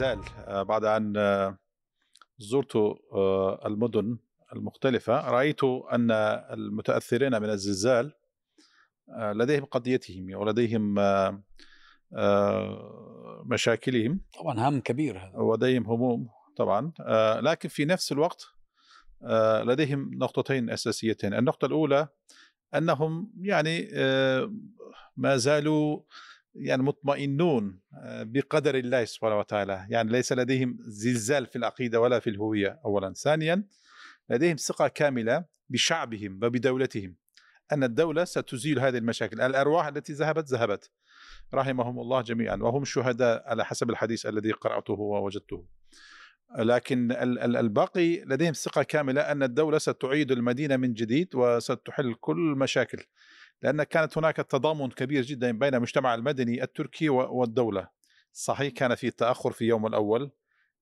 الزلزال بعد أن زرت المدن المختلفة رأيت أن المتأثرين من الزلزال لديهم قضيتهم ولديهم مشاكلهم. طبعا هم كبير هذا. ولديهم هموم طبعا لكن في نفس الوقت لديهم نقطتين أساسيتين. النقطة الأولى أنهم يعني ما زالوا يعني مطمئنون بقدر الله سبحانه وتعالى. يعني ليس لديهم زلزال في العقيدة ولا في الهوية أولا. ثانيا لديهم ثقة كاملة بشعبهم وبدولتهم أن الدولة ستزيل هذه المشاكل. الأرواح التي ذهبت ذهبت. رحمهم الله جميعا. وهم شهداء على حسب الحديث الذي قرأته ووجدته. لكن الباقي لديهم ثقة كاملة أن الدولة ستعيد المدينة من جديد وستحل كل المشاكل لأن كانت هناك تضامن كبير جدا بين المجتمع المدني التركي والدولة. صحيح كان في تأخر في يوم الأول.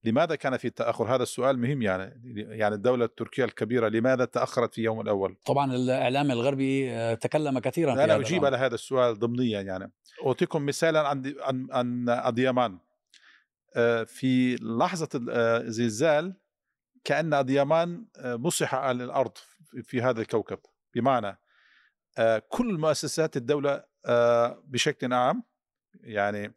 لماذا كان في تأخر؟ هذا السؤال مهم يعني يعني الدولة التركية الكبيرة لماذا تأخرت في يوم الأول؟ طبعا الإعلام الغربي آه، تكلم كثيرا في أنا أجيب على هذا السؤال ضمنيا يعني. أعطيكم مثالا عن عن عن أديمان آه، في لحظة الزلزال آه، كأن أديمان مسح على الأرض في هذا الكوكب. بمعنى كل مؤسسات الدولة بشكل عام يعني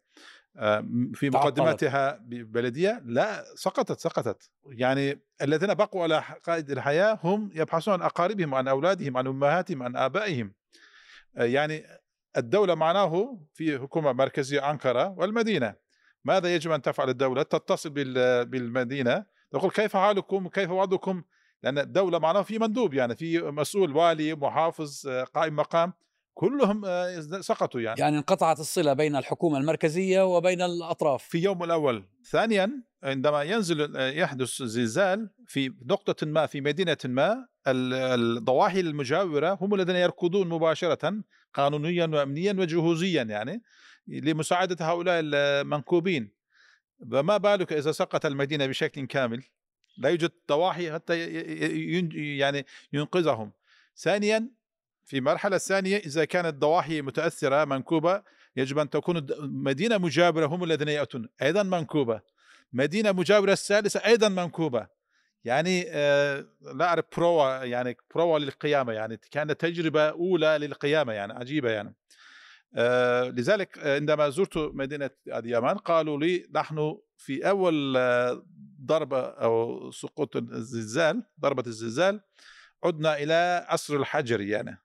في مقدمتها بلديه لا سقطت سقطت. يعني الذين بقوا على قائد الحياة هم يبحثون عن أقاربهم عن أولادهم عن أمهاتهم عن آبائهم. يعني الدولة معناه في حكومة مركزية أنقرة والمدينة. ماذا يجب أن تفعل الدولة؟ تتصل بالمدينة. تقول كيف حالكم؟ كيف وضعكم؟ لأن الدولة معناه في مندوب يعني في مسؤول والي محافظ قائم مقام كلهم آه، سقطوا يعني. يعني انقطعت الصلة بين الحكومة المركزية وبين الأطراف. في يوم الأول. ثانيا عندما ينزل آه، يحدث زلزال في نقطة ما في مدينة ما الضواحي المجاورة هم الذين يركضون مباشرة قانونيا وأمنيا وجهوزيا يعني لمساعدة هؤلاء المنكوبين. فما بالك إذا سقط المدينة بشكل كامل؟ لا يوجد ضواحي حتى يعني ينقذهم. ثانيا في المرحلة الثانية إذا كانت ضواحي متأثرة منكوبة يجب أن تكون مدينة مجاورة هم الذين يأتون. أيضا منكوبة. مدينة مجاورة الثالثة أيضا منكوبة. يعني آه لا أعرف بروا يعني بروا للقيامة يعني كانت تجربة أولى للقيامة يعني عجيبة يعني. آه لذلك عندما زرت مدينة أديامان قالوا لي نحن في أول آه، ضربة أو سقوط الزلزال ضربة الزلزال عدنا إلى عصر الحجر يعني.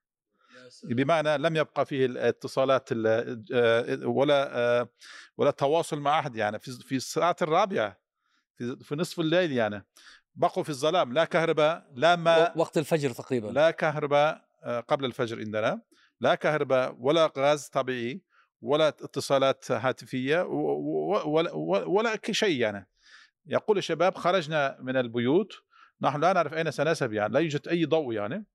بمعنى لم يبقى فيه الاتصالات آه، ولا آه، ولا تواصل مع أحد يعني في في الساعات الرابعة في, في نصف الليل يعني. بقوا في الظلام لا كهرباء لا ماء وقت الفجر تقريبا. لا كهرباء آه، قبل الفجر عندنا لا كهرباء ولا غاز طبيعي. ولا اتصالات هاتفية ولا, ولا شيء يعني. يقول الشباب خرجنا من البيوت نحن لا نعرف أين سنذهب يعني لا يوجد أي ضوء يعني.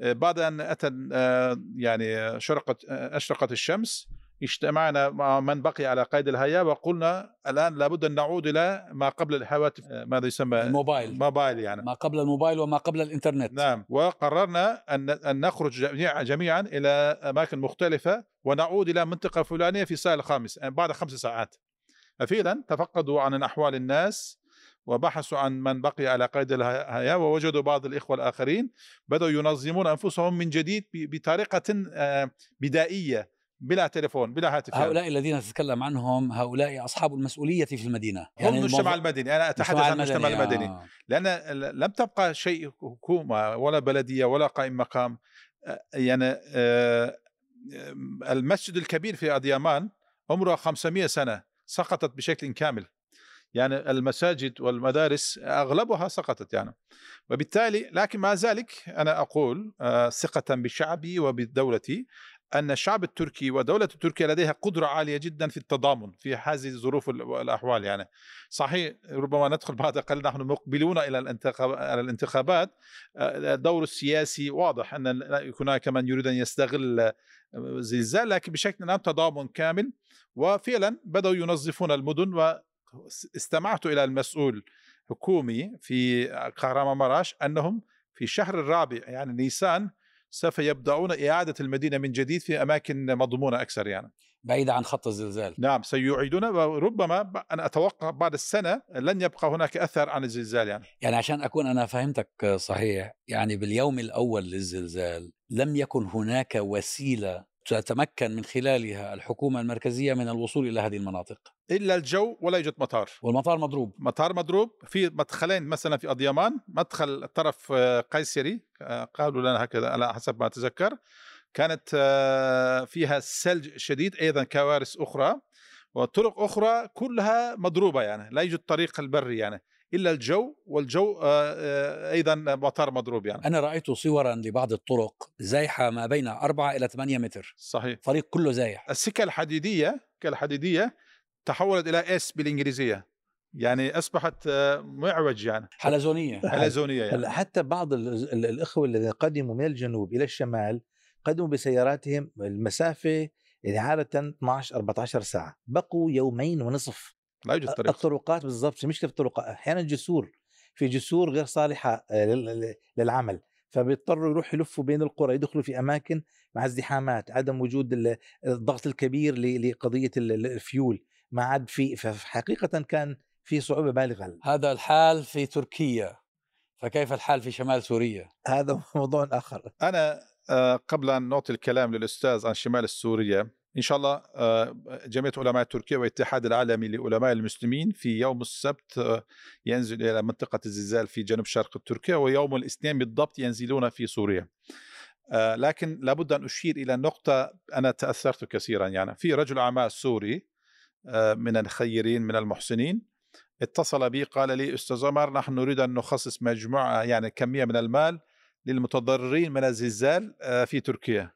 آه، بعد أن أتى آه، يعني شرقت آه، أشرقت الشمس اجتمعنا مع من بقي على قيد الحياة وقلنا الآن لابد أن نعود إلى ما قبل الهواتف ماذا يسمى؟ الموبايل. موبايل يعني. ما قبل الموبايل وما قبل الإنترنت. نعم وقررنا أن أن نخرج جميعا جميعا إلى أماكن مختلفة ونعود إلى منطقة فلانية في الساعة الخامسة يعني بعد خمس ساعات فعلا تفقدوا عن أحوال الناس وبحثوا عن من بقي على قيد الحياة ووجدوا بعض الإخوة الآخرين بدأوا ينظمون أنفسهم من جديد بطريقة آه، بدائية بلا تليفون بلا هاتف هؤلاء يعني. الذين تتكلم عنهم هؤلاء أصحاب المسؤولية في المدينة يعني هم المجتمع المدني أنا أتحدث عن المجتمع المدني آه. لأن لم تبقى شيء حكومة ولا بلدية ولا قائم مقام آه، يعني آه، المسجد الكبير في أديامان عمره 500 سنة سقطت بشكل كامل. يعني المساجد والمدارس أغلبها سقطت يعني. وبالتالي لكن مع ذلك أنا أقول آه، ثقة بشعبي وبدولتي أن الشعب التركي ودولة تركيا لديها قدرة عالية جدا في التضامن في هذه الظروف والأحوال يعني. صحيح ربما ندخل بعد قليل نحن مقبلون إلى الانتخابات. آه، الدور السياسي واضح أن هناك من يريد أن يستغل زلزال لكن بشكل عام تضامن كامل. وفعلا بدأوا ينظفون المدن استمعت إلى المسؤول حكومي في كهرمان مراش أنهم في الشهر الرابع يعني نيسان سوف يبدأون إعادة المدينة من جديد في أماكن مضمونة أكثر يعني. بعيدة عن خط الزلزال. نعم سيعيدون وربما أنا أتوقع بعد السنة لن يبقى هناك أثر عن الزلزال يعني. يعني عشان أكون أنا فهمتك صحيح يعني باليوم الأول للزلزال لم يكن هناك وسيلة تتمكن من خلالها الحكومة المركزية من الوصول إلى هذه المناطق. إلا الجو ولا يوجد مطار. والمطار مضروب. مطار مضروب. في مدخلين مثلا في أضيمان مدخل طرف آه، قيصري آه، قالوا لنا هكذا على حسب ما أتذكر. كانت آه، فيها ثلج شديد أيضا كوارث أخرى. وطرق أخرى كلها مضروبة يعني لا يوجد طريق البري يعني. إلا الجو والجو آه، آه، أيضا مطار مضروب يعني. أنا رأيت صورا لبعض الطرق زايحة ما بين 4 إلى 8 متر. صحيح. طريق كله زايح. السكة الحديدية السكة الحديدية تحولت إلى اس بالإنجليزية. يعني أصبحت آه، معوج يعني. حلزونية. حلزونية يعني. هلا حتى بعض ال- ال- الإخوة الذين قدموا من الجنوب إلى الشمال قدموا بسياراتهم المسافة يعني عاده 12 14 ساعة. بقوا يومين ونصف. لا يوجد طريق الطرقات بالضبط مشكله في الطرقات أحيانا جسور في جسور غير صالحة آه، لل- لل- للعمل فبيضطروا يروحوا يلفوا بين القرى يدخلوا في أماكن مع ازدحامات عدم وجود ال- الضغط الكبير ل- لقضية ال- ال- الفيول ما عاد في فحقيقه كان في صعوبة بالغة. هذا الحال في تركيا فكيف الحال في شمال سوريا؟ هذا موضوع آخر. أنا آه، قبل أن نعطي الكلام للأستاذ عن شمال السورية إن شاء الله آه، جمعية علماء تركيا والاتحاد العالمي لعلماء المسلمين في يوم السبت آه، ينزل إلى منطقة الزلزال في جنوب شرق تركيا ويوم الاثنين بالضبط ينزلون في سوريا. آه، لكن لابد أن أشير إلى نقطة أنا تأثرت كثيرا يعني في رجل أعمال سوري من الخيرين من المحسنين اتصل بي قال لي أستاذ عمر نحن نريد أن نخصص مجموعة يعني كمية من المال للمتضررين من الزلزال في تركيا.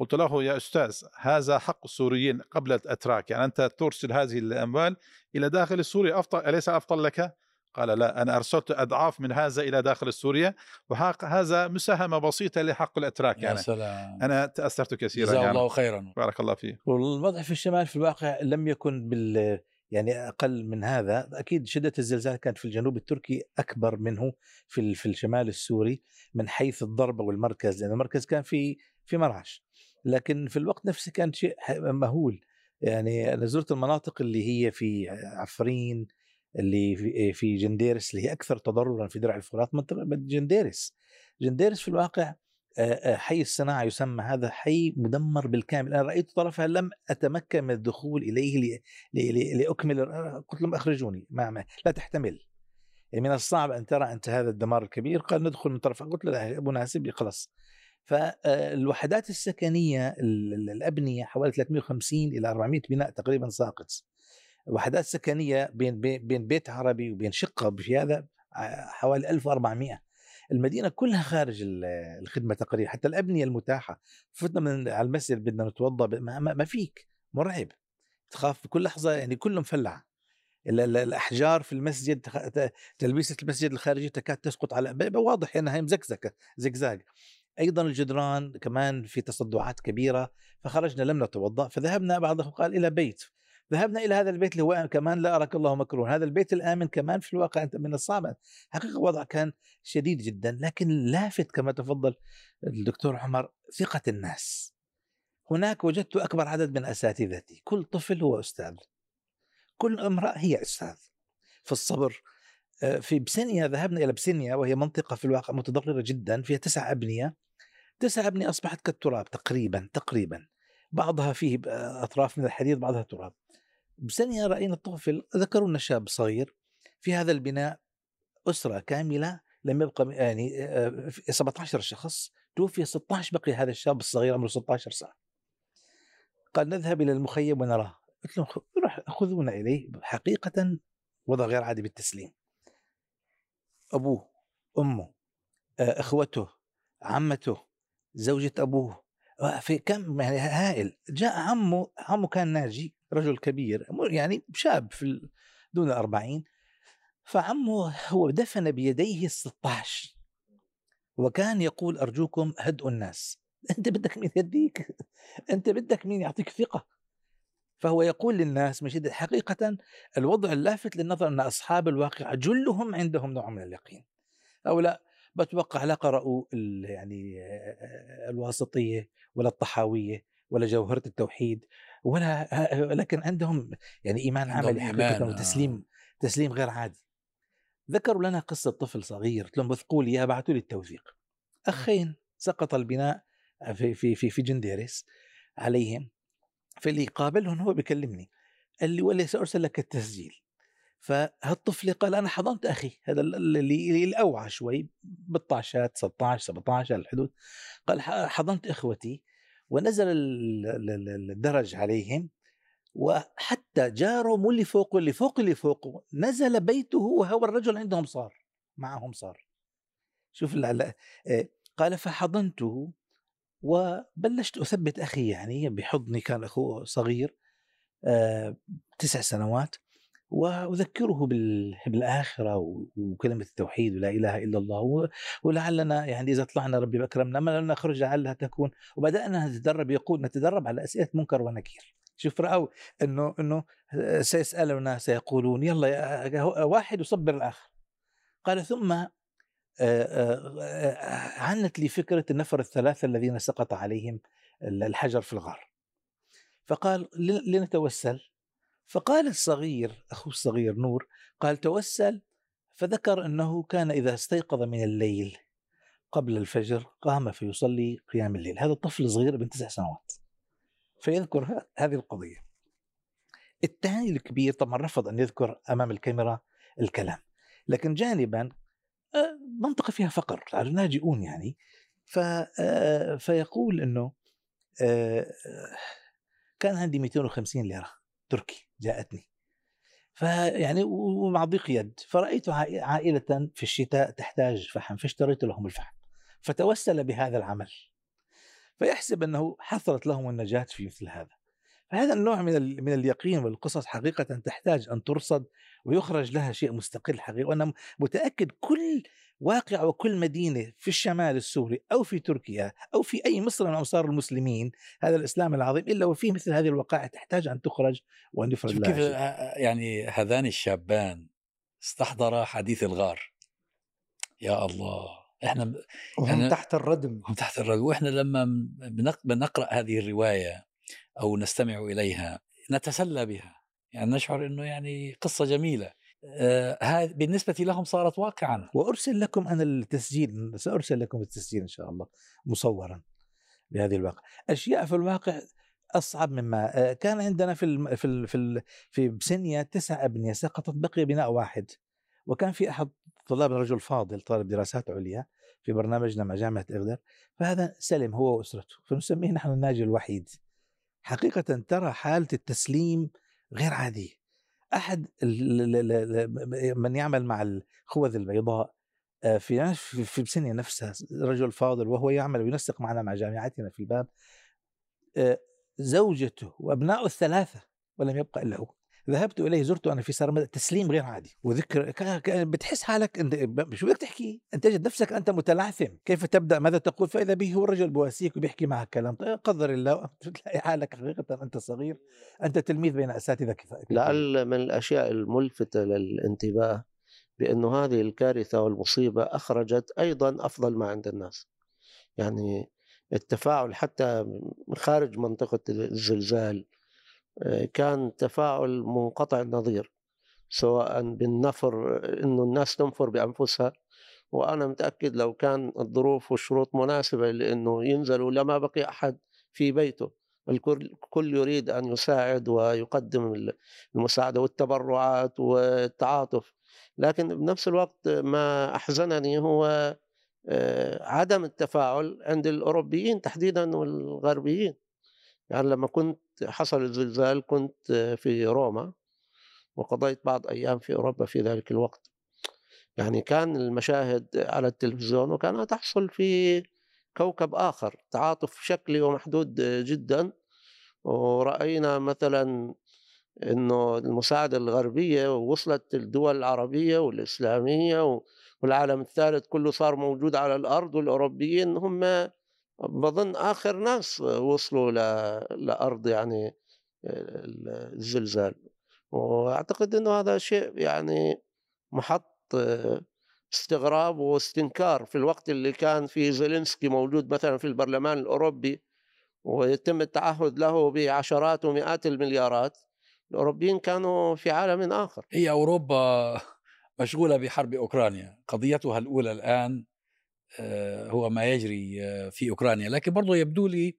قلت له يا أستاذ هذا حق السوريين قبل الأتراك يعني أنت ترسل هذه الأموال إلى داخل سوريا أفضل أليس أفضل لك؟ قال لا أنا أرسلت أضعاف من هذا إلى داخل سوريا وهذا مساهمة بسيطة لحق الأتراك يا يعني. سلام. أنا تأثرت كثيرا جزاه يعني. الله خيرا. بارك الله فيك. والوضع في الشمال في الواقع لم يكن بال يعني أقل من هذا. أكيد شدة الزلزال كانت في الجنوب التركي أكبر منه في في الشمال السوري من حيث الضربة والمركز لأن المركز كان في في مرعش. لكن في الوقت نفسه كان شيء مهول. يعني أنا زرت المناطق اللي هي في عفرين اللي في جنديرس اللي هي أكثر تضررا في درع الفرات منطقة جنديرس. جنديرس في الواقع حي الصناعة يسمى هذا حي مدمر بالكامل. أنا رأيت طرفها لم أتمكن من الدخول إليه لأكمل قلت لهم أخرجوني ما ما لا تحتمل. يعني من الصعب أن ترى أنت هذا الدمار الكبير. قال ندخل من طرفها. قلت له أبو ناسب خلاص. فالوحدات السكنية ال- ال- الأبنية حوالي 350 إلى 400 بناء تقريبا ساقط. وحدات سكنية بين بين بيت عربي وبين شقة في هذا حوالي 1400 المدينة كلها خارج ال- الخدمة تقريبا حتى الأبنية المتاحة. فتنا من على المسجد بدنا نتوضا ما, ما, فيك مرعب. تخاف بكل لحظة يعني كله مفلع ال- ال- الأحجار في المسجد تلبيسة المسجد الخارجي تكاد تسقط على واضح إنها مزكزكة زقزاق أيضا الجدران كمان في تصدعات كبيرة فخرجنا لم نتوضأ فذهبنا بعضهم قال إلى بيت. ذهبنا إلى هذا البيت اللي هو كمان لا أراك الله مكروه. هذا البيت الآمن كمان في الواقع أنت من الصعب حقيقة الوضع كان شديد جدا لكن لافت كما تفضل الدكتور عمر ثقة الناس. هناك وجدت أكبر عدد من أساتذتي كل طفل هو أستاذ. كل امرأة هي أستاذ. في الصبر آه، في بسنيا ذهبنا إلى بسنيا وهي منطقة في الواقع متضررة جدا فيها تسع أبنية. تسع ابنيه أصبحت كالتراب تقريبا تقريبا. بعضها فيه أطراف من الحديد بعضها تراب. بسنيا رأينا طفل ذكروا لنا شاب صغير في هذا البناء أسرة كاملة لم يبقى يعني آه، 17 شخص توفي 16 بقي هذا الشاب الصغير عمره 16 سنة. قال نذهب إلى المخيم ونراه. قلت لهم روح خذونا إليه حقيقة وضع غير عادي بالتسليم. أبوه أمه آه، إخوته عمته زوجة أبوه. آه، في كم يعني هائل. جاء عمه عمه كان ناجي رجل كبير يعني شاب في دون الأربعين. فعمه هو دفن بيديه ال 16 وكان يقول أرجوكم هدئوا الناس. أنت بدك مين يهديك؟ أنت بدك مين يعطيك ثقة؟ فهو يقول للناس من شدة حقيقة الوضع اللافت للنظر أن أصحاب الواقع جلهم عندهم نوع من اليقين. هؤلاء بتوقع لا قرأوا ال- يعني الواسطية ولا الطحاوية ولا جوهرة التوحيد ولا لكن عندهم يعني إيمان عملي حقيقة إيمان، آه. وتسليم تسليم غير عادي. ذكروا لنا قصة طفل صغير قلت لهم وثقوا لي بعثوا لي التوثيق. أخين سقط البناء في في في في جنديرس عليهم فاللي قابلهم هو بيكلمني قال لي ولي سأرسل لك التسجيل. فهالطفل قال أنا حضنت أخي هذا اللي اللي الأوعى شوي بالطاشات 16 17 الحدود. قال حضنت إخوتي ونزل ال- ال- ال- الدرج عليهم وحتى جارهم واللي فوقه اللي فوق اللي فوقه نزل بيته وهو الرجل عندهم صار معهم صار. شوف آه، قال فحضنته وبلشت أثبت أخي يعني بحضني كان أخوه صغير آه، تسع سنوات وأذكره بال- بالآخرة وكلمة التوحيد ولا إله إلا الله ولعلنا يعني إذا طلعنا ربي بكرمنا ما لن نخرج لعلها تكون. وبدأنا نتدرب يقول نتدرب على أسئلة منكر ونكير. شوف رأوا إنه إنه سيسألنا سيقولون يلا يا- واحد يصبر الآخر. قال ثم عنت لي فكرة النفر الثلاثة الذين سقط عليهم الحجر في الغار. فقال لن- لنتوسل. فقال الصغير اخوه الصغير نور قال توسل. فذكر أنه كان إذا استيقظ من الليل قبل الفجر قام فيصلي قيام الليل. هذا طفل صغير ابن تسع سنوات. فيذكر هذه القضية. الثاني الكبير طبعا رفض أن يذكر أمام الكاميرا الكلام لكن جانبا آه، منطقه فيها فقر اللاجئون يعني. ف آه، فيقول إنه آه، كان عندي 250 ليرة. تركي جاءتني. فيعني ومع ضيق يد. فرأيت عائ- عائلة في الشتاء تحتاج فحم فاشتريت لهم الفحم. فتوسل بهذا العمل. فيحسب أنه حصلت لهم النجاة في مثل هذا. فهذا النوع من من اليقين والقصص حقيقة تحتاج أن ترصد ويخرج لها شيء مستقل حقيقة وأنا متأكد كل واقع وكل مدينة في الشمال السوري أو في تركيا أو في أي مصر من أمصار المسلمين هذا الإسلام العظيم إلا وفيه مثل هذه الوقائع تحتاج أن تخرج وأن يفرج لها كيف يعني هذان الشابان استحضرا حديث الغار. يا الله إحنا وهم تحت الردم. هم تحت الرجل وإحنا لما بنق- بنقرأ هذه الرواية أو نستمع إليها نتسلى بها. يعني نشعر إنه يعني قصة جميلة. هذه بالنسبة لهم صارت واقعا وأرسل لكم أنا التسجيل سأرسل لكم التسجيل إن شاء الله مصورا بهذه الواقع أشياء في الواقع أصعب مما آه، كان عندنا في. في. في. في بسنيا تسع أبنية سقطت بقي بناء واحد وكان في أحد طلاب رجل فاضل طالب دراسات عليا في برنامجنا مع جامعة إغدر فهذا سلم هو وأسرته فنسميه نحن الناجي الوحيد حقيقة ترى حالة التسليم غير عادية أحد من يعمل مع الخوذ البيضاء آه، في في بسنيا نفسها رجل فاضل وهو يعمل وينسق معنا مع جامعتنا في الباب آه، زوجته وأبنائه الثلاثة ولم يبقى إلا هو. ذهبت إليه زرته أنا في سرمدة تسليم غير عادي وذكر بتحس حالك أنت شو بدك تحكي؟ أنت تجد نفسك أنت متلعثم، كيف تبدأ؟ ماذا تقول؟ فإذا به هو الرجل بواسيك وبيحكي معك كلام طيب قدر الله بتلاقي حالك حقيقة أنت صغير أنت تلميذ بين أساتذة كفايه لعل من الأشياء الملفتة للانتباه بأنه هذه الكارثة والمصيبة أخرجت أيضا أفضل ما عند الناس يعني التفاعل حتى خارج منطقة الزلزال كان تفاعل منقطع النظير سواء بالنفر إنه الناس تنفر بأنفسها. وأنا متأكد لو كان الظروف والشروط مناسبة لإنه ينزلوا لما بقي أحد في بيته. الكل كل يريد أن يساعد ويقدم المساعدة والتبرعات والتعاطف. لكن بنفس الوقت ما أحزنني هو آه، عدم التفاعل عند الأوروبيين تحديدا والغربيين. يعني لما كنت حصل الزلزال كنت في روما وقضيت بعض أيام في أوروبا في ذلك الوقت. يعني كان المشاهد على التلفزيون وكانها تحصل في كوكب آخر تعاطف شكلي ومحدود جدا. ورأينا مثلا أنه المساعدة الغربية وصلت الدول العربية والإسلامية والعالم الثالث كله صار موجود على الأرض والأوروبيين هم بظن آخر ناس وصلوا ل- لأرض يعني الزلزال. وأعتقد إنه هذا شيء يعني محط استغراب واستنكار في الوقت اللي كان فيه زيلينسكي موجود مثلا في البرلمان الأوروبي ويتم التعهد له بعشرات ومئات المليارات. الأوروبيين كانوا في عالم آخر. هي أوروبا مشغولة بحرب أوكرانيا. قضيتها الأولى الآن آه، هو ما يجري آه، في أوكرانيا. لكن برضو يبدو لي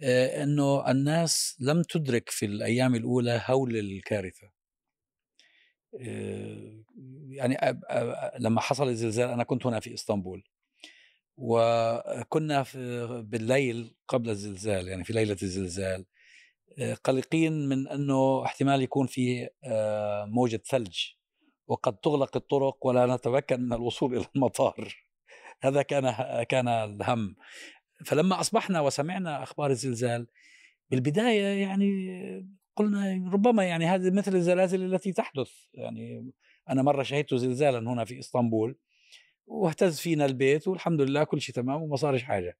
آه، أنه الناس لم تدرك في الأيام الأولى هول الكارثة. يعني لما حصل الزلزال أنا كنت هنا في إسطنبول. وكنا في بالليل قبل الزلزال يعني في ليلة الزلزال قلقين من أنه احتمال يكون في موجة ثلج. وقد تغلق الطرق ولا نتمكن من الوصول إلى المطار. هذا كان كان الهم. فلما أصبحنا وسمعنا أخبار الزلزال بالبداية يعني قلنا ربما يعني هذه مثل الزلازل التي تحدث. يعني أنا مرة شهدت زلزالا هنا في إسطنبول واهتز فينا البيت والحمد لله كل شيء تمام وما صارش حاجة.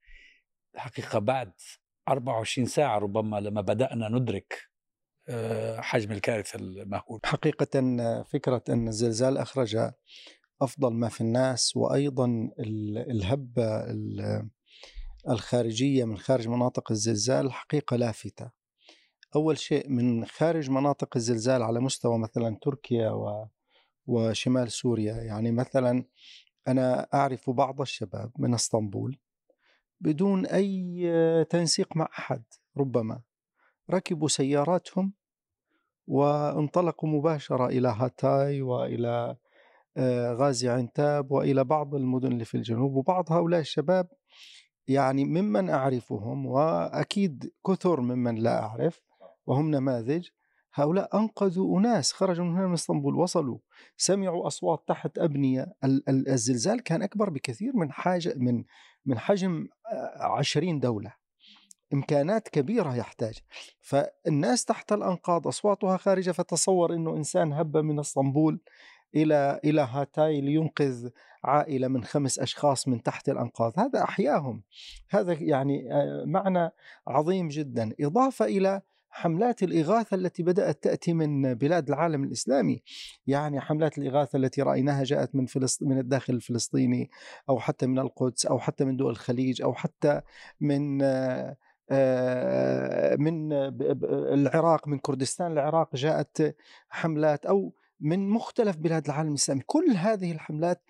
الحقيقة بعد 24 ساعة ربما لما بدأنا ندرك آه، حجم الكارثة المهول. حقيقة فكرة أن الزلزال اخرج أفضل ما في الناس وأيضا الهبة الخارجية من خارج مناطق الزلزال حقيقة لافته. أول شيء من خارج مناطق الزلزال على مستوى مثلا تركيا و وشمال سوريا يعني مثلا أنا أعرف بعض الشباب من إسطنبول بدون أي تنسيق مع أحد ربما ركبوا سياراتهم وانطلقوا مباشرة إلى هاتاي وإلى غازي عنتاب وإلى بعض المدن اللي في الجنوب وبعض هؤلاء الشباب يعني ممن أعرفهم وأكيد كثر ممن لا أعرف وهم نماذج هؤلاء أنقذوا أناس خرجوا من هنا من إسطنبول وصلوا سمعوا أصوات تحت أبنية الزلزال كان أكبر بكثير من حاجة من من حجم آه، عشرين دولة إمكانات كبيرة يحتاج فالناس تحت الأنقاض أصواتها خارجة فتصور إنه إنسان هب من إسطنبول إلى إلى هاتاي لينقذ عائلة من خمس أشخاص من تحت الأنقاض. هذا أحياهم. هذا يعني آه، معنى عظيم جدا. إضافة إلى حملات الإغاثة التي بدأت تأتي من بلاد العالم الإسلامي. يعني حملات الإغاثة التي رأيناها جاءت من فلسطين من الداخل الفلسطيني أو حتى من القدس أو حتى من دول الخليج أو حتى من آه، آه، من العراق من كردستان. العراق جاءت حملات أو من مختلف بلاد العالم الإسلامي، كل هذه الحملات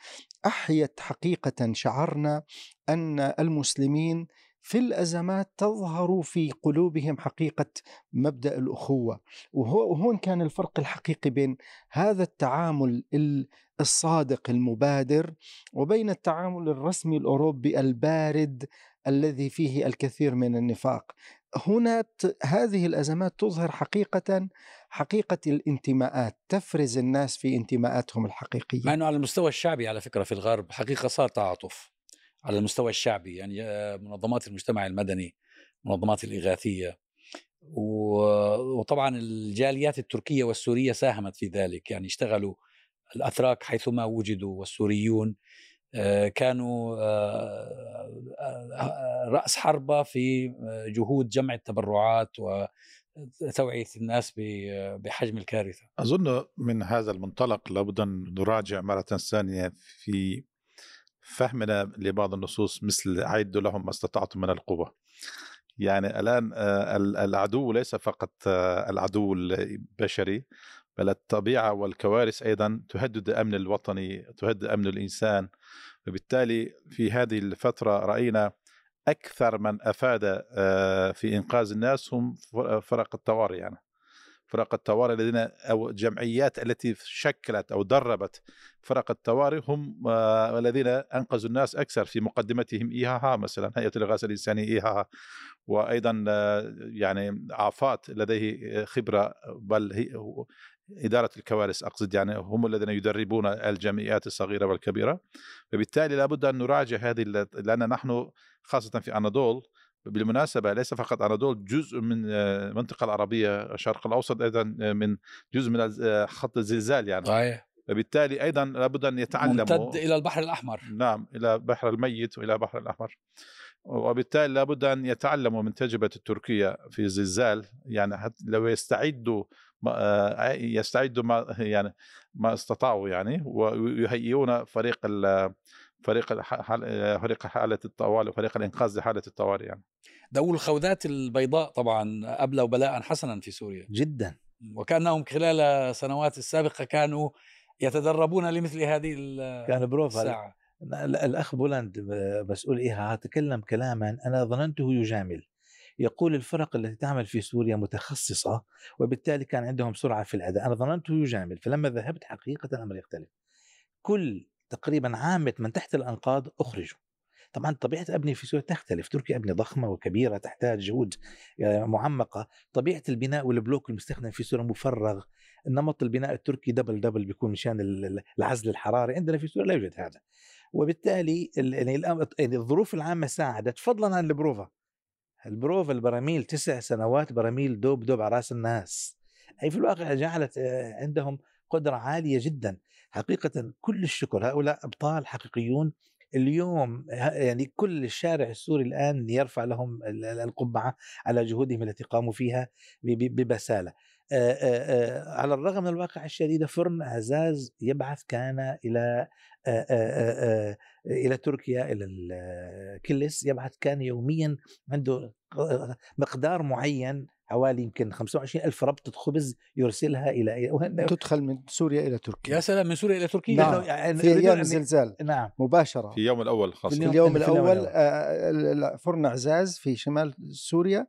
أحيت حقيقة شعرنا أن المسلمين في الأزمات تظهر في قلوبهم حقيقة مبدأ الأخوة، وهون كان الفرق الحقيقي بين هذا التعامل الصادق المبادر وبين التعامل الرسمي الأوروبي البارد الذي فيه الكثير من النفاق. هنا هذه الأزمات تظهر حقيقه حقيقة الانتماءات تفرز الناس في انتماءاتهم الحقيقية. مع إنه على المستوى الشعبي على فكرة في الغرب حقيقة صار تعاطف على المستوى الشعبي يعني آه، منظمات المجتمع المدني منظمات الإغاثية وطبعا الجاليات التركية والسورية ساهمت في ذلك يعني اشتغلوا الأتراك حيثما وجدوا والسوريون كانوا آه، آه، رأس حربة في جهود جمع التبرعات وتوعيه الناس بحجم الكارثة. أظن من هذا المنطلق لابد أن نراجع مرة ثانية في فهمنا لبعض النصوص مثل عدوا لهم ما استطعتم من القوة. يعني الآن العدو ليس فقط العدو البشري بل الطبيعة والكوارث أيضا تهدد الامن الوطني تهدد أمن الإنسان. وبالتالي في هذه الفترة رأينا أكثر من أفاد آه، في إنقاذ الناس هم فرق الطوارئ يعني. فرق الطوارئ الذين أو الجمعيات التي شكلت أو دربت فرق الطوارئ هم آه، الذين أنقذوا الناس أكثر في مقدمتهم إيهاها مثلا هيئة الاغاثه الانسانيه إيهاها وأيضا آه، يعني عافات لديه خبرة بل إدارة الكوارث أقصد يعني هم الذين يدربون الجمعيات الصغيرة والكبيرة. فبالتالي لابد أن نراجع هذه لأن نحن خاصة في أناضول بالمناسبة ليس فقط أناضول جزء من المنطقة العربية الشرق الأوسط أيضا من جزء من خط الزلزال يعني. صحيح. فبالتالي أيضا لابد أن يتعلموا. ممتد إلى البحر الأحمر. نعم إلى البحر الميت وإلى البحر الأحمر. وبالتالي لابد أن يتعلموا من تجربة التركية في الزلزال. يعني لو يستعدوا آه، يستعدوا ما يعني ما استطاعوا يعني ويهيئون فريق ال- فريق حال- فريق حالة الطوارئ وفريق الإنقاذ لحالة الطوارئ يعني. دور الخوذات البيضاء طبعا أبلوا بلاء حسنا في سوريا. جدا. وكأنهم خلال السنوات السابقة كانوا يتدربون لمثل هذه ال- كان بروفا الساعة. ال- الأخ بولند مسؤول إيها تكلم كلاما أنا ظننته يجامل. يقول الفرق التي تعمل في سوريا متخصصة وبالتالي كان عندهم سرعة في الأداء. أنا ظننته يجامل فلما ذهبت حقيقة الأمر يختلف. كل تقريبا عامة من تحت الأنقاض أخرجوا. طبعا طبيعة ابنيه في سوريا تختلف. تركيا ابنيه ضخمة وكبيرة تحتاج جهود آه، معمقة. طبيعة البناء وال block المستخدم في سوريا مفرغ. نمط البناء التركي double double بيكون مشان ال- ال- العزل الحراري. عندنا في سوريا لا يوجد هذا. وبالتالي ال- يعني يعني الظروف العامة ساعدت. فضلا عن البروفا. البروفا البراميل تسع سنوات براميل دوب دوب على رأس الناس. أي في الواقع جعلت آه، عندهم قدرة عالية جدا. حقيقه كل الشكر. هؤلاء أبطال حقيقيون اليوم يعني كل الشارع السوري الآن يرفع لهم ال- ال- القبعة على جهودهم التي قاموا فيها ببسالة. على الرغم من الواقع الشديد فرن عزاز يبعث كان إلى إلى تركيا إلى ال- كلس يبعث كان يوميا عنده مقدار معين حوالي يمكن 25 ألف ربطة خبز يرسلها إلى تدخل من سوريا إلى تركيا. يا سلام من سوريا إلى تركيا؟ نعم. يعني في يريدون أيام أن- الزلزال. نعم. مباشرة. في اليوم الأول خاصة. في في اليوم- في اليوم الأول الأول. آه، فرن عزاز في شمال سوريا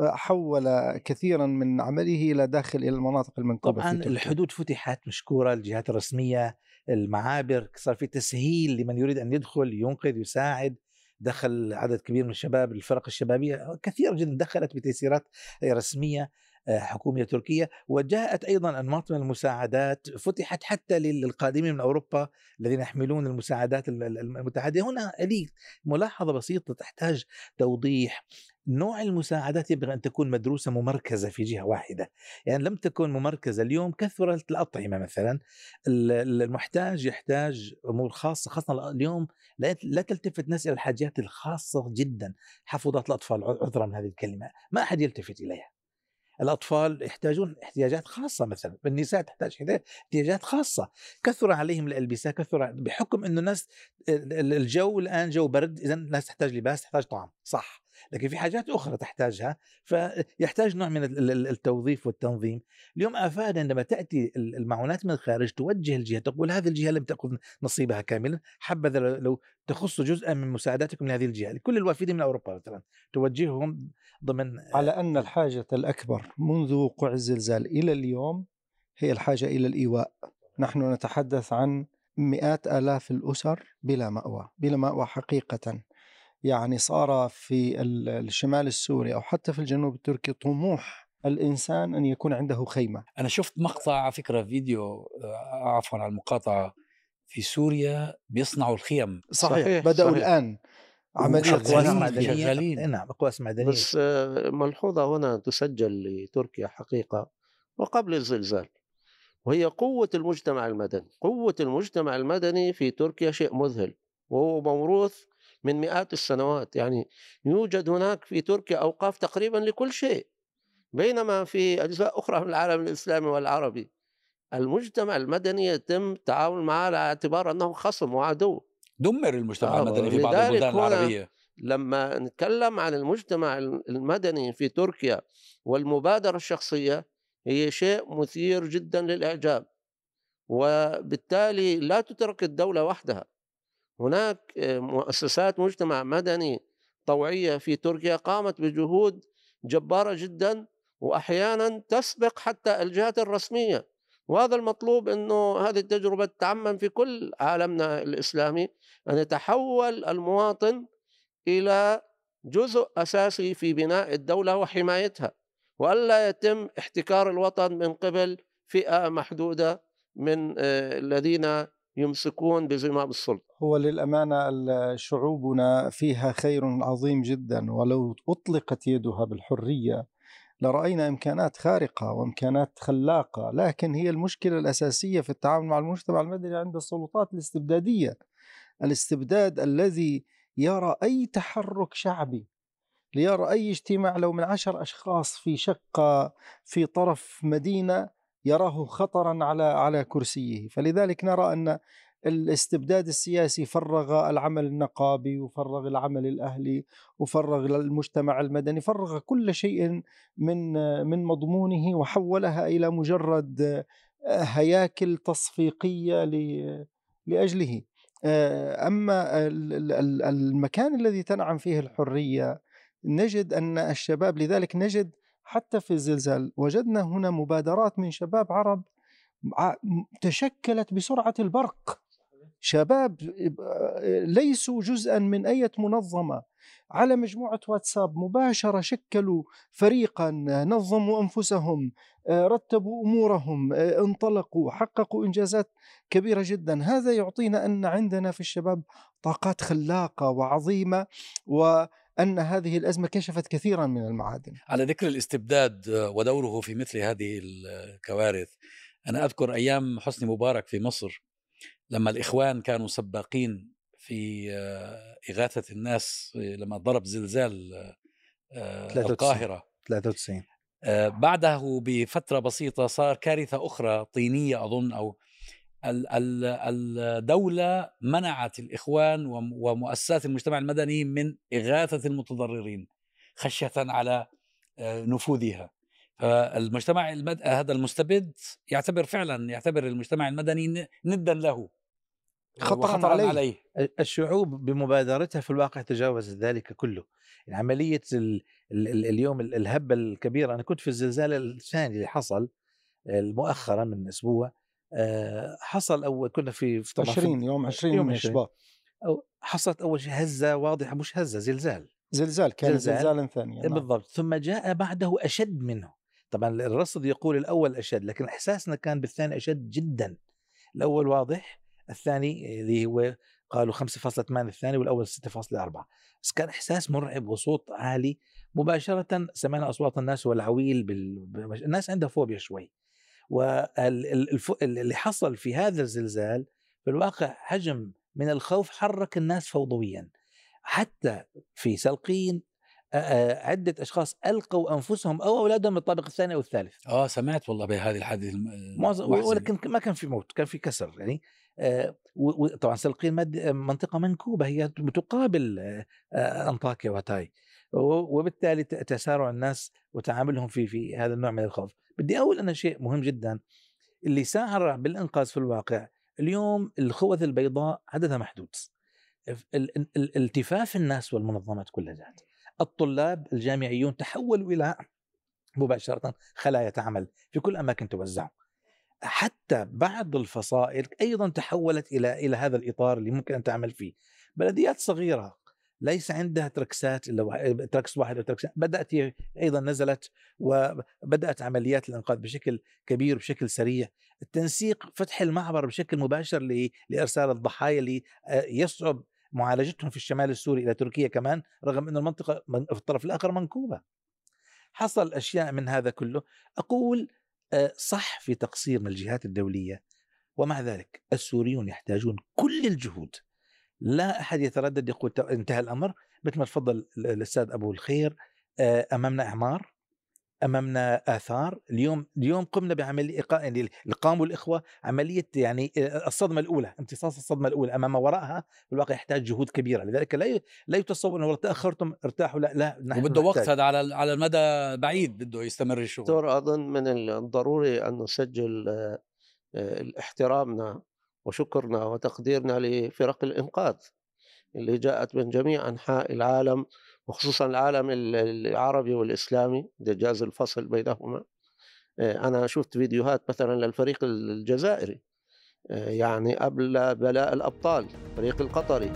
آه، حول كثيرا من عمله إلى داخل إلى المناطق المنكوبه طبعا في تركيا. الحدود فتحت مشكورة الجهات الرسمية المعابر صار في تسهيل لمن يريد أن يدخل ينقذ يساعد. دخل عدد كبير من الشباب الفرق الشبابية كثير جدا دخلت بتيسيرات رسمية آه، حكومية تركية وجاءت أيضا أنماط من المساعدات فتحت حتى للقادمين من أوروبا الذين يحملون المساعدات ال- ال- المتعددة هنا لي ملاحظة بسيطة تحتاج توضيح. نوع المساعدات ينبغي أن تكون مدروسة ممركزة في جهة واحدة. يعني لم تكن ممركزة اليوم كثرت الأطعمة مثلا. ال- ال- المحتاج يحتاج أمور خاصة خاصة اليوم لا تلتفت الناس إلى الحاجات الخاصة جدا. حفظات الأطفال عذرا من هذه الكلمة. ما أحد يلتفت إليها. الأطفال يحتاجون احتياجات خاصة مثلا النساء تحتاج احتياجات خاصة. كثر عليهم الألبسة كثر بحكم أنه الناس ال- ال- الجو الآن جو برد إذا الناس تحتاج لباس تحتاج طعام صح. لكن في حاجات أخرى تحتاجها فيحتاج نوع من ال- ال- التوظيف والتنظيم. اليوم افاد عندما تأتي ال- المعونات من الخارج توجه الجهة تقول هذه الجهة لم تأخذ نصيبها كاملا حبذا لو- تخص جزءا من مساعداتكم لهذه الجهة. لكل الوافدين من أوروبا مثلا توجههم ضمن على أن الحاجة الأكبر منذ وقوع الزلزال إلى اليوم هي الحاجة إلى الإيواء. نحن نتحدث عن مئات آلاف الأسر بلا مأوى بلا مأوى حقيقة. يعني صار في ال- الشمال السوري أو حتى في الجنوب التركي طموح الإنسان أن يكون عنده خيمة. أنا شفت مقطع على فكرة فيديو آه، عفوا على المقاطعة في سوريا بيصنعوا الخيم. صحيح, صحيح، بدأوا صحيح. الآن. عملية اقواس شغالين- معدنيه شغالين. نعم اقواس معدنيه بس آه، ملحوظة هنا تسجل لتركيا حقيقة وقبل الزلزال وهي قوة المجتمع المدني. قوة المجتمع المدني في تركيا شيء مذهل وهو موروث من مئات السنوات. يعني يوجد هناك في تركيا أوقاف تقريبا لكل شيء بينما في أجزاء أخرى من العالم الإسلامي والعربي. المجتمع المدني يتم التعامل معه على اعتبار أنه خصم وعدو. دمر المجتمع آه، المدني في بعض البلدان العربية. لما نتكلم عن المجتمع المدني في تركيا والمبادرة الشخصية هي شيء مثير جدا للإعجاب وبالتالي لا تترك الدولة وحدها. هناك آه، مؤسسات مجتمع مدني طوعية في تركيا قامت بجهود جبارة جدا وأحيانا تسبق حتى الجهات الرسمية. وهذا المطلوب أنه هذه التجربة تعمم في كل عالمنا الإسلامي أن يتحول المواطن إلى جزء أساسي في بناء الدولة وحمايتها وألا يتم احتكار الوطن من قبل فئة محدودة من آه، الذين يمسكون بزمام السلطه هو للأمانة شعوبنا فيها خير عظيم جدا ولو أطلقت يدها بالحرية لرأينا إمكانات خارقة وإمكانات خلاقة لكن هي المشكلة الأساسية في التعامل مع المجتمع المدني عند السلطات الاستبدادية. الاستبداد الذي يرى أي تحرك شعبي ليرى أي اجتماع لو من عشر أشخاص في شقة في طرف مدينة يراه خطرا على على كرسيه. فلذلك نرى أن الاستبداد السياسي فرغ العمل النقابي وفرغ العمل الأهلي وفرغ المجتمع المدني فرغ كل شيء من من مضمونه وحولها إلى مجرد هياكل تصفيقية لأجله. أما المكان الذي تنعم فيه الحرية نجد أن الشباب لذلك نجد حتى في الزلزال. وجدنا هنا مبادرات من شباب عرب تشكلت بسرعة البرق. شباب ليسوا جزءا من أي منظمة. على مجموعة واتساب مباشرة شكلوا فريقا نظموا أنفسهم رتبوا أمورهم انطلقوا حققوا إنجازات كبيرة جدا. هذا يعطينا أن عندنا في الشباب طاقات خلاقة وعظيمة وأن هذه الأزمة كشفت كثيرا من المعادن. على ذكر الاستبداد ودوره في مثل هذه الكوارث أنا أذكر أيام حسني مبارك في مصر لما الإخوان كانوا سباقين في آه، إغاثة الناس لما ضرب زلزال آه، القاهرة. 93 آه، بعده بفترة بسيطة صار كارثة أخرى طينية أظن أو الدولة منعت الإخوان ومؤسسات المجتمع المدني من إغاثة المتضررين خشية على نفوذها. فالمجتمع المد... هذا المستبد يعتبر فعلا يعتبر المجتمع المدني ندا له خطرا, خطرا عليه. عليه. الشعوب بمبادرتها في الواقع تجاوزت ذلك كله. يعني عملية ال ال ال اليوم الهبة الكبيرة أنا كنت في الزلزال الثاني اللي حصل مؤخرا من أسبوع آه، حصل أول كنا في, في 20 يوم 20 يوم شباط أو حصلت أول شيء هزة واضحة مش هزة زلزال. زلزال كان زلزال. زلزالا ثانيا نعم. بالضبط. ثم جاء بعده أشد منه. طبعا الرصد يقول الأول أشد لكن إحساسنا كان بالثاني أشد جدا. الأول واضح الثاني اللي هو قالوا 5.8 الثاني والأول 6.4 بس كان إحساس مرعب وصوت عالي. مباشرة سمعنا أصوات الناس والعويل بال... الناس عندها فوبيا شوي. واللي حصل في هذا الزلزال في الواقع حجم من الخوف حرك الناس فوضويا. حتى في سلقين عدة أشخاص ألقوا أنفسهم أو أولادهم من الطابق الثاني أو الثالث. آه سمعت والله بهذه الحادثة ولكن ما كان في موت كان في كسر يعني وطبعا سلقين منطقة منكوبة هي تقابل أنطاكيا وتاي وبالتالي تسارع الناس وتعاملهم في في هذا النوع من الخوف. بدي أقول أنا شيء مهم جدا اللي سارع بالإنقاذ في الواقع اليوم الخوذ البيضاء عددها محدود. التفاف الناس والمنظمات كلها ذات الطلاب الجامعيون تحولوا إلى مباشرة خلايا تعمل في كل أماكن توزعوا حتى بعض الفصائل أيضا تحولت إلى إلى هذا الإطار اللي ممكن أن تعمل فيه. بلديات صغيرة ليس عندها تركسات إلا تركس واحد أو تركس بدأت أيضا نزلت وبدات عمليات الإنقاذ بشكل كبير بشكل سريع. التنسيق فتح المعبر بشكل مباشر لإرسال الضحايا اللي آه، يصعب معالجتهم في الشمال السوري إلى تركيا كمان رغم ان المنطقة في الطرف الآخر منكوبة. حصل أشياء من هذا كله. أقول صح في تقصير من الجهات الدولية. ومع ذلك السوريون يحتاجون كل الجهود. لا أحد يتردد يقول انتهى الأمر. مثل ما تفضل الأستاذ أبو الخير آه، أمامنا إعمار. أمامنا آثار. اليوم اليوم قمنا بعملية يعني قاموا الاخوه عملية يعني آه، الصدمة الأولى امتصاص الصدمة الأولى أمام وراءها. في الواقع يحتاج جهود كبيرة. لذلك لا لا يتصور إنه تأخرتم ارتاحوا لا لا نحن وبده وقت هذا على على المدى بعيد بده يستمر الشغل دكتور أظن من الضروري أن نسجل آه، آه، احترامنا وشكرنا وتقديرنا لفرق الإنقاذ اللي جاءت من جميع أنحاء العالم. وخصوصا العالم العربي والإسلامي جاز الفصل بينهما. آه، أنا شفت فيديوهات مثلا للفريق الجزائري. آه، يعني قبل بلاء الأبطال الفريق القطري.